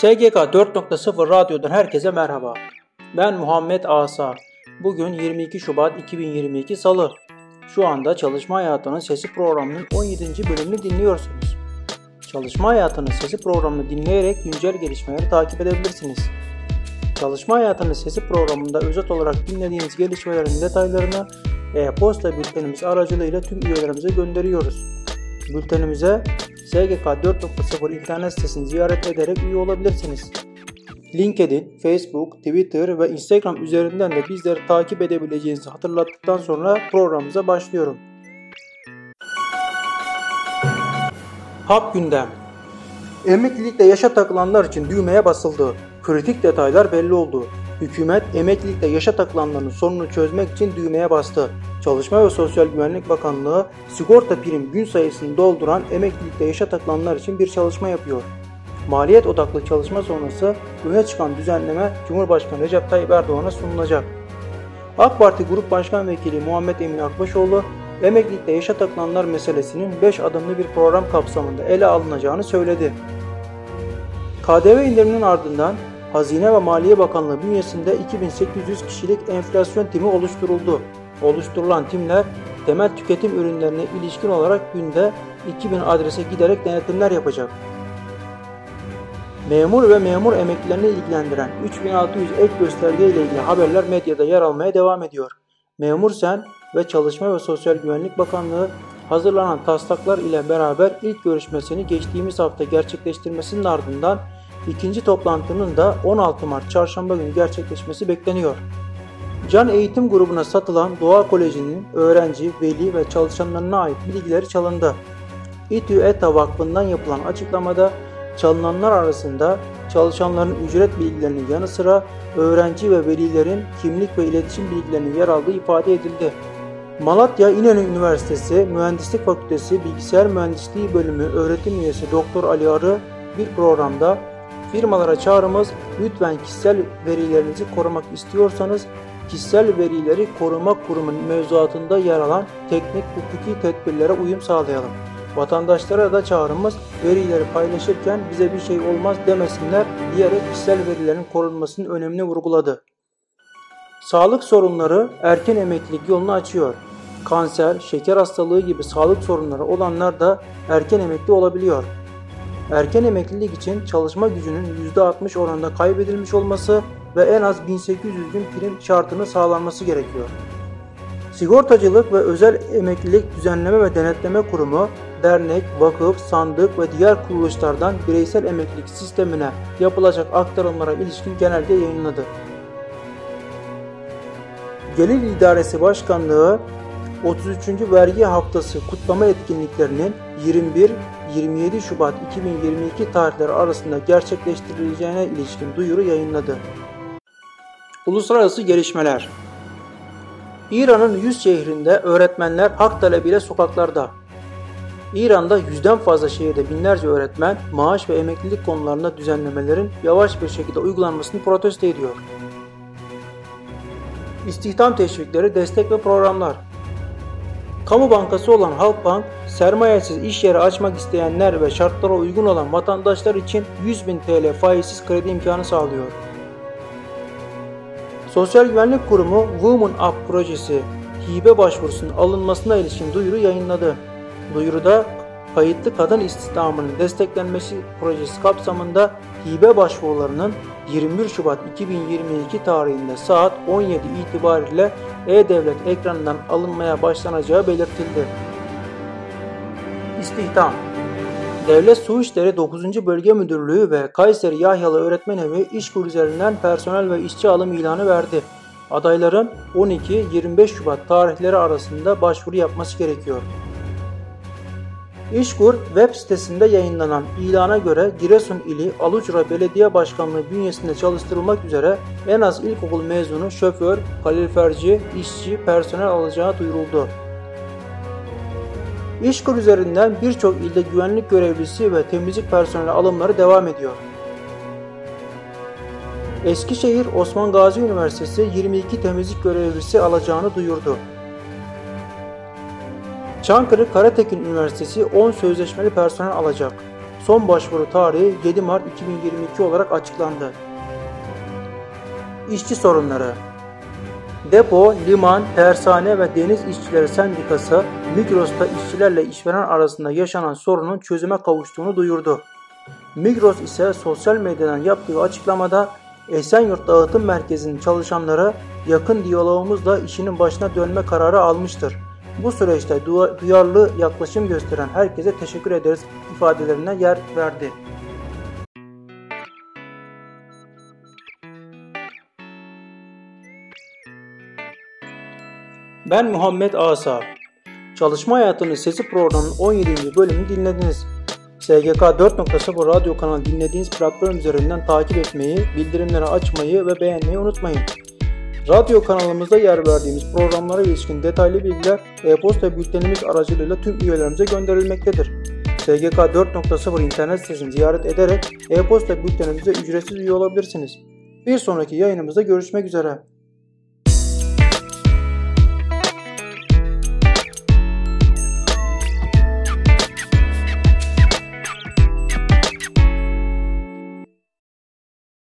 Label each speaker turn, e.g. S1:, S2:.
S1: SGK 4.0 Radyo'dan herkese merhaba. Ben Muhammed Asa. Bugün 22 Şubat 2022 Salı. Şu anda Çalışma Hayatının Sesi programının 17. bölümünü dinliyorsunuz. Çalışma Hayatının Sesi programını dinleyerek güncel gelişmeleri takip edebilirsiniz. Çalışma Hayatının Sesi programında özet olarak dinlediğiniz gelişmelerin detaylarını e-posta bültenimiz aracılığıyla tüm üyelerimize gönderiyoruz. Bültenimize SGK 4.0 internet sitesini ziyaret ederek üye olabilirsiniz. LinkedIn, Facebook, Twitter ve Instagram üzerinden de bizleri takip edebileceğinizi hatırlattıktan sonra programımıza başlıyorum. Hap gündem Emeklilikte yaşa takılanlar için düğmeye basıldı. Kritik detaylar belli oldu. Hükümet emeklilikte yaşa takılanların sorununu çözmek için düğmeye bastı. Çalışma ve Sosyal Güvenlik Bakanlığı sigorta prim gün sayısını dolduran emeklilikte yaşa takılanlar için bir çalışma yapıyor. Maliyet odaklı çalışma sonrası öne çıkan düzenleme Cumhurbaşkanı Recep Tayyip Erdoğan'a sunulacak. AK Parti Grup Başkan Vekili Muhammed Emin Akbaşoğlu, emeklilikte yaşa takılanlar meselesinin 5 adımlı bir program kapsamında ele alınacağını söyledi. KDV indiriminin ardından Hazine ve Maliye Bakanlığı bünyesinde 2800 kişilik enflasyon timi oluşturuldu. Oluşturulan timler temel tüketim ürünlerine ilişkin olarak günde 2000 adrese giderek denetimler yapacak. Memur ve memur emeklilerini ilgilendiren 3600 ek gösterge ile ilgili haberler medyada yer almaya devam ediyor. Memur Sen ve Çalışma ve Sosyal Güvenlik Bakanlığı hazırlanan taslaklar ile beraber ilk görüşmesini geçtiğimiz hafta gerçekleştirmesinin ardından ikinci toplantının da 16 Mart çarşamba günü gerçekleşmesi bekleniyor. Can Eğitim Grubu'na satılan Doğa Koleji'nin öğrenci, veli ve çalışanlarına ait bilgileri çalındı. İTÜ ETA Vakfı'ndan yapılan açıklamada çalınanlar arasında çalışanların ücret bilgilerinin yanı sıra öğrenci ve velilerin kimlik ve iletişim bilgilerinin yer aldığı ifade edildi. Malatya İnönü Üniversitesi Mühendislik Fakültesi Bilgisayar Mühendisliği Bölümü öğretim üyesi Doktor Ali Arı bir programda firmalara çağrımız lütfen kişisel verilerinizi korumak istiyorsanız kişisel verileri koruma kurumunun mevzuatında yer alan teknik hukuki tedbirlere uyum sağlayalım. Vatandaşlara da çağrımız verileri paylaşırken bize bir şey olmaz demesinler diyerek kişisel verilerin korunmasının önemini vurguladı. Sağlık sorunları erken emeklilik yolunu açıyor. Kanser, şeker hastalığı gibi sağlık sorunları olanlar da erken emekli olabiliyor. Erken emeklilik için çalışma gücünün %60 oranında kaybedilmiş olması ve en az 1800 gün prim şartını sağlanması gerekiyor. Sigortacılık ve Özel Emeklilik Düzenleme ve Denetleme Kurumu, dernek, vakıf, sandık ve diğer kuruluşlardan bireysel emeklilik sistemine yapılacak aktarımlara ilişkin genelge yayınladı. Gelir İdaresi Başkanlığı 33. Vergi Haftası kutlama etkinliklerinin 21-27 Şubat 2022 tarihleri arasında gerçekleştirileceğine ilişkin duyuru yayınladı. Uluslararası gelişmeler İran'ın 100 şehrinde öğretmenler hak talebiyle sokaklarda. İran'da yüzden fazla şehirde binlerce öğretmen maaş ve emeklilik konularında düzenlemelerin yavaş bir şekilde uygulanmasını protesto ediyor. İstihdam teşvikleri, destek ve programlar. Kamu bankası olan Halkbank, sermayesiz iş yeri açmak isteyenler ve şartlara uygun olan vatandaşlar için 100.000 TL faizsiz kredi imkanı sağlıyor. Sosyal Güvenlik Kurumu Women Up projesi hibe başvurusunun alınmasına ilişkin duyuru yayınladı. Duyuruda kayıtlı kadın istihdamının desteklenmesi projesi kapsamında hibe başvurularının 21 Şubat 2022 tarihinde saat 17 itibariyle e-Devlet ekranından alınmaya başlanacağı belirtildi. İstihdam Devlet Su İşleri 9. Bölge Müdürlüğü ve Kayseri Yahyalı Öğretmen Evi İşkur üzerinden personel ve işçi alım ilanı verdi. Adayların 12-25 Şubat tarihleri arasında başvuru yapması gerekiyor. İşkur web sitesinde yayınlanan ilana göre Giresun ili Alucra Belediye Başkanlığı bünyesinde çalıştırılmak üzere en az ilkokul mezunu şoför, kaloriferci, işçi, personel alacağı duyuruldu. İşkur üzerinden birçok ilde güvenlik görevlisi ve temizlik personeli alımları devam ediyor. Eskişehir Osman Gazi Üniversitesi 22 temizlik görevlisi alacağını duyurdu. Çankırı Karatekin Üniversitesi 10 sözleşmeli personel alacak. Son başvuru tarihi 7 Mart 2022 olarak açıklandı. İşçi sorunları Depo, liman, tersane ve deniz işçileri sendikası Migros'ta işçilerle işveren arasında yaşanan sorunun çözüme kavuştuğunu duyurdu. Migros ise sosyal medyadan yaptığı açıklamada Esenyurt Dağıtım Merkezi'nin çalışanları yakın diyalogumuzla işinin başına dönme kararı almıştır. Bu süreçte duyarlı yaklaşım gösteren herkese teşekkür ederiz ifadelerine yer verdi. Ben Muhammed Asa. Çalışma Hayatının Sesi programının 17. bölümünü dinlediniz. SGK 4.0 radyo kanalı dinlediğiniz platform üzerinden takip etmeyi, bildirimleri açmayı ve beğenmeyi unutmayın. Radyo kanalımızda yer verdiğimiz programlara ilişkin detaylı bilgiler e-posta bültenimiz aracılığıyla tüm üyelerimize gönderilmektedir. SGK 4.0 internet sitesini ziyaret ederek e-posta bültenimize ücretsiz üye olabilirsiniz. Bir sonraki yayınımızda görüşmek üzere.